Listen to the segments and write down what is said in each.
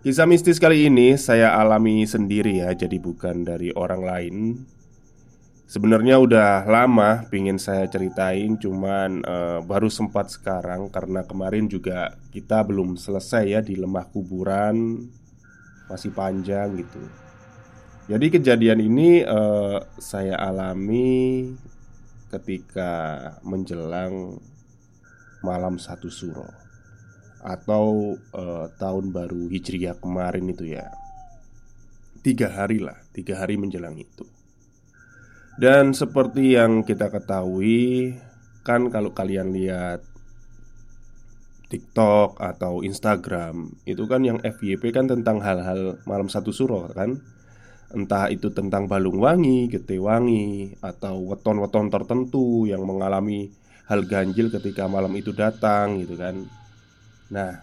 Kisah mistis kali ini saya alami sendiri ya, jadi bukan dari orang lain. Sebenarnya udah lama pingin saya ceritain, cuman uh, baru sempat sekarang karena kemarin juga kita belum selesai ya di lemah kuburan, masih panjang gitu. Jadi kejadian ini uh, saya alami ketika menjelang malam satu suro atau uh, tahun baru Hijriah kemarin itu ya. Tiga hari lah, tiga hari menjelang itu. Dan seperti yang kita ketahui Kan kalau kalian lihat TikTok atau Instagram Itu kan yang FYP kan tentang hal-hal malam satu suro kan? Entah itu tentang balung wangi, gete wangi Atau weton-weton tertentu yang mengalami hal ganjil ketika malam itu datang gitu kan Nah,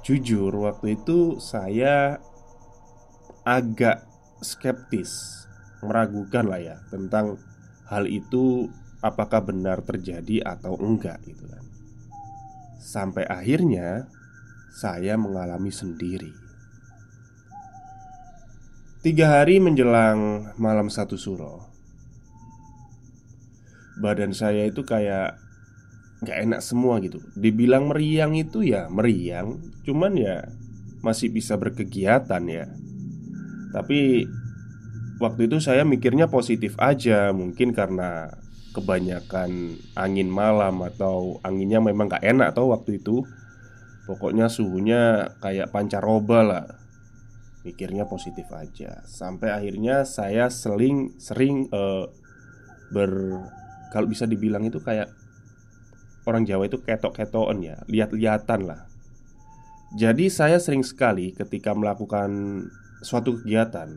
jujur waktu itu saya agak skeptis, meragukan lah ya tentang hal itu apakah benar terjadi atau enggak gitu kan. Sampai akhirnya saya mengalami sendiri. Tiga hari menjelang malam satu suro Badan saya itu kayak nggak enak semua gitu. Dibilang meriang itu ya meriang Cuman ya masih bisa berkegiatan ya. Tapi waktu itu saya mikirnya positif aja Mungkin karena kebanyakan angin malam Atau anginnya memang nggak enak tau waktu itu. Pokoknya suhunya kayak pancaroba lah. Mikirnya positif aja. Sampai akhirnya saya seling, sering uh, ber kalau bisa dibilang itu kayak orang Jawa itu ketok-ketokan ya, lihat-lihatan lah. Jadi saya sering sekali ketika melakukan suatu kegiatan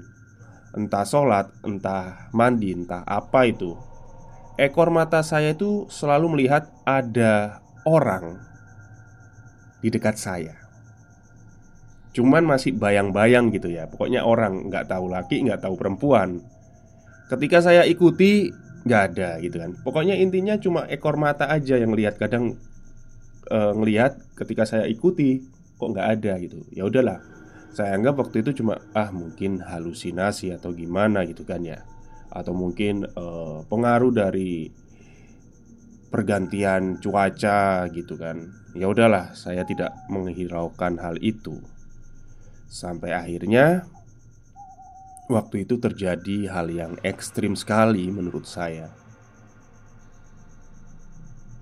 Entah sholat, entah mandi, entah apa itu Ekor mata saya itu selalu melihat ada orang di dekat saya Cuman masih bayang-bayang gitu ya Pokoknya orang nggak tahu laki, nggak tahu perempuan Ketika saya ikuti nggak ada gitu kan. Pokoknya intinya cuma ekor mata aja yang lihat. Kadang e, ngelihat ketika saya ikuti kok nggak ada gitu. Ya udahlah. Saya anggap waktu itu cuma ah mungkin halusinasi atau gimana gitu kan ya. Atau mungkin e, pengaruh dari pergantian cuaca gitu kan. Ya udahlah saya tidak menghiraukan hal itu. Sampai akhirnya waktu itu terjadi hal yang ekstrim sekali menurut saya.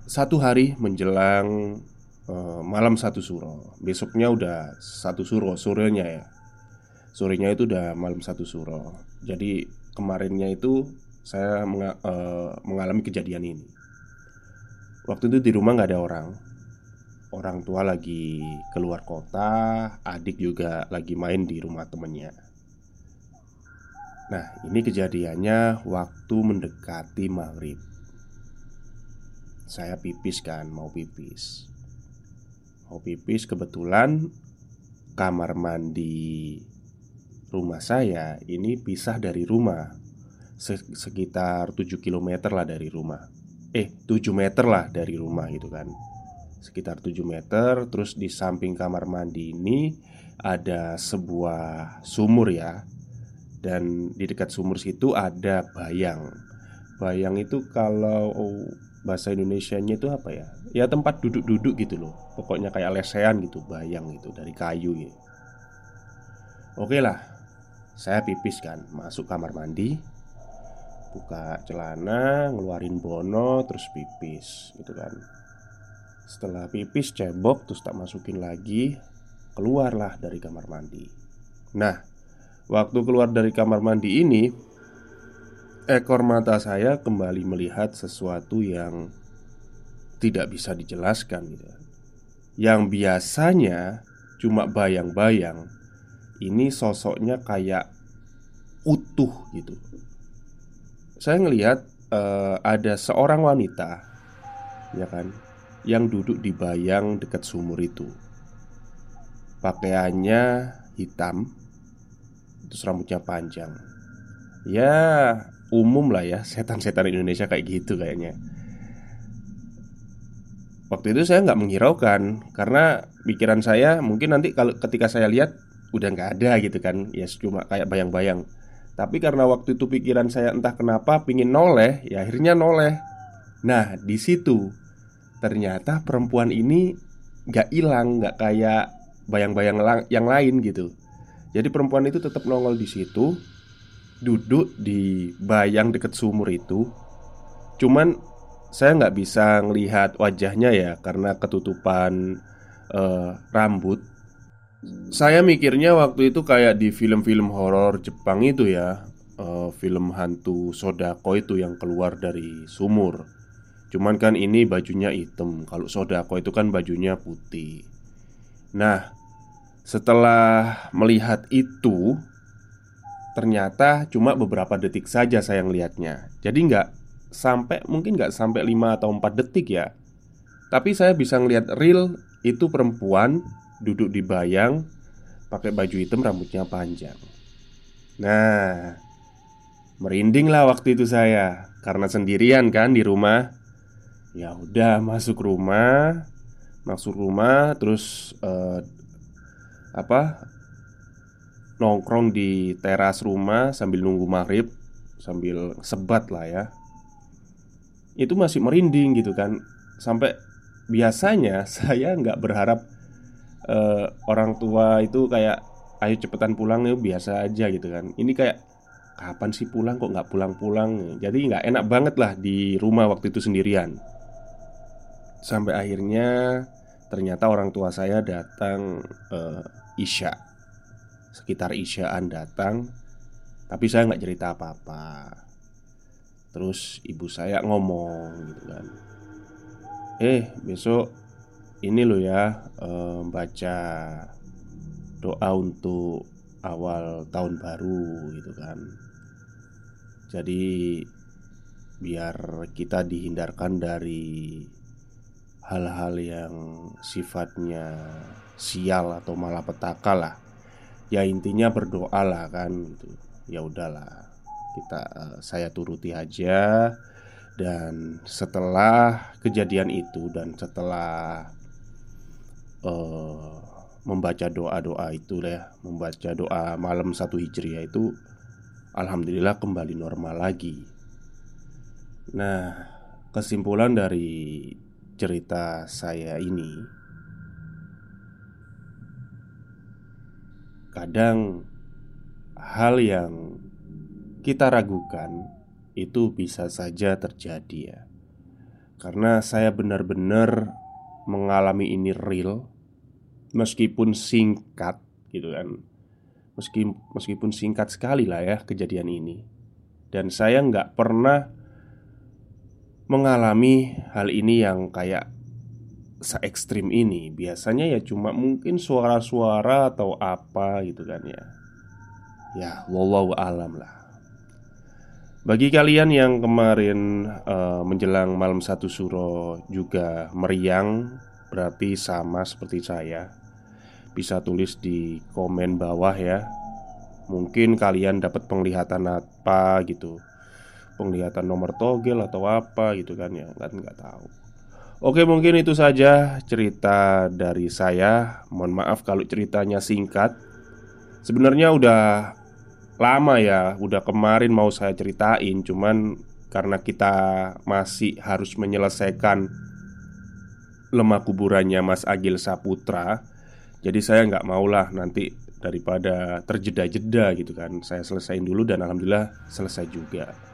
Satu hari menjelang uh, malam satu suro, besoknya udah satu suro, sorenya ya. Sorenya itu udah malam satu suro. Jadi kemarinnya itu saya menga uh, mengalami kejadian ini. Waktu itu di rumah nggak ada orang. Orang tua lagi keluar kota, adik juga lagi main di rumah temennya. Nah, ini kejadiannya waktu mendekati maghrib. Saya pipis kan, mau pipis. Mau pipis kebetulan kamar mandi rumah saya ini pisah dari rumah Sekitar 7 km lah dari rumah Eh, 7 meter lah dari rumah gitu kan Sekitar 7 meter Terus di samping kamar mandi ini Ada sebuah sumur ya dan di dekat sumur situ ada bayang. Bayang itu kalau bahasa Indonesia-nya itu apa ya? Ya tempat duduk-duduk gitu loh. Pokoknya kayak lesehan gitu, bayang itu dari kayu gitu Oke lah, saya pipis kan, masuk kamar mandi Buka celana, ngeluarin bono, terus pipis gitu kan. Setelah pipis cebok, terus tak masukin lagi Keluarlah dari kamar mandi. Nah, Waktu keluar dari kamar mandi ini, ekor mata saya kembali melihat sesuatu yang tidak bisa dijelaskan gitu. Yang biasanya cuma bayang-bayang, ini sosoknya kayak utuh gitu. Saya ngelihat uh, ada seorang wanita, ya kan, yang duduk di bayang dekat sumur itu. Pakaiannya hitam, Terus rambutnya panjang. Ya umum lah ya Setan-setan Indonesia kayak gitu kayaknya. Waktu itu saya nggak menghiraukan Karena pikiran saya mungkin nanti kalau ketika saya lihat Udah nggak ada gitu kan Ya cuma kayak bayang-bayang. Tapi karena waktu itu pikiran saya entah kenapa Pingin noleh Ya akhirnya noleh. Nah di situ Ternyata perempuan ini nggak hilang nggak kayak bayang-bayang yang lain gitu jadi perempuan itu tetap nongol di situ Duduk di bayang deket sumur itu. Cuman saya nggak bisa ngelihat wajahnya ya Karena ketutupan uh, rambut. Saya mikirnya waktu itu kayak di film-film horor Jepang itu ya uh, Film hantu Sodako itu yang keluar dari sumur. Cuman kan ini bajunya hitam. Kalau Sodako itu kan bajunya putih. Nah setelah melihat itu Ternyata cuma beberapa detik saja saya melihatnya Jadi nggak sampai mungkin nggak sampai 5 atau 4 detik ya. Tapi saya bisa ngelihat real itu perempuan duduk di bayang Pakai baju hitam rambutnya panjang. Nah Merinding lah waktu itu saya. Karena sendirian kan di rumah. Ya udah masuk rumah. Masuk rumah Terus uh, apa nongkrong di teras rumah sambil nunggu maghrib sambil sebat lah ya. Itu masih merinding gitu kan. Sampai biasanya saya nggak berharap uh, orang tua itu kayak ayo cepetan pulang ya biasa aja gitu kan. Ini kayak kapan sih pulang? Kok nggak pulang-pulang? Jadi nggak enak banget lah di rumah waktu itu sendirian. Sampai akhirnya ternyata orang tua saya datang uh, Isya. Sekitar Isyaan datang Tapi saya nggak cerita apa-apa. Terus ibu saya ngomong gitu kan. Eh besok ini loh ya eh, Baca doa untuk awal tahun baru gitu kan. Jadi biar kita dihindarkan dari hal-hal yang sifatnya sial atau malapetaka lah. Ya intinya berdoa lah kan gitu. Ya udahlah kita uh, saya turuti aja. Dan setelah kejadian itu dan setelah uh, membaca doa-doa itu ya membaca doa malam satu hijriah itu alhamdulillah kembali normal lagi. Nah kesimpulan dari cerita saya ini kadang hal yang kita ragukan, itu bisa saja terjadi ya. Karena saya benar-benar mengalami ini real meskipun singkat gitu kan. Meski, meskipun singkat sekali lah ya kejadian ini Dan saya nggak pernah mengalami hal ini yang kayak se ekstrim ini. Biasanya ya cuma mungkin suara-suara atau apa gitu kan ya. Ya, wallahu alam lah. Bagi kalian yang kemarin uh, menjelang malam satu suro juga meriang Berarti sama seperti saya. Bisa tulis di komen bawah ya. Mungkin kalian dapat penglihatan apa gitu Penglihatan nomor togel atau apa gitu kan ya Kan nggak tahu. Oke mungkin itu saja cerita dari saya. Mohon maaf kalau ceritanya singkat. Sebenarnya udah lama ya, udah kemarin mau saya ceritain, cuman karena kita masih harus menyelesaikan lemah kuburannya Mas Agil Saputra, jadi saya nggak maulah nanti daripada terjeda-jeda gitu kan, saya selesaiin dulu dan alhamdulillah selesai juga.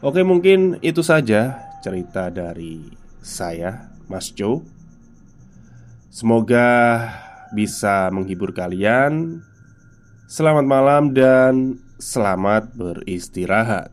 Oke mungkin itu saja cerita dari saya, Mas Joe. Semoga bisa menghibur kalian Selamat malam dan selamat beristirahat.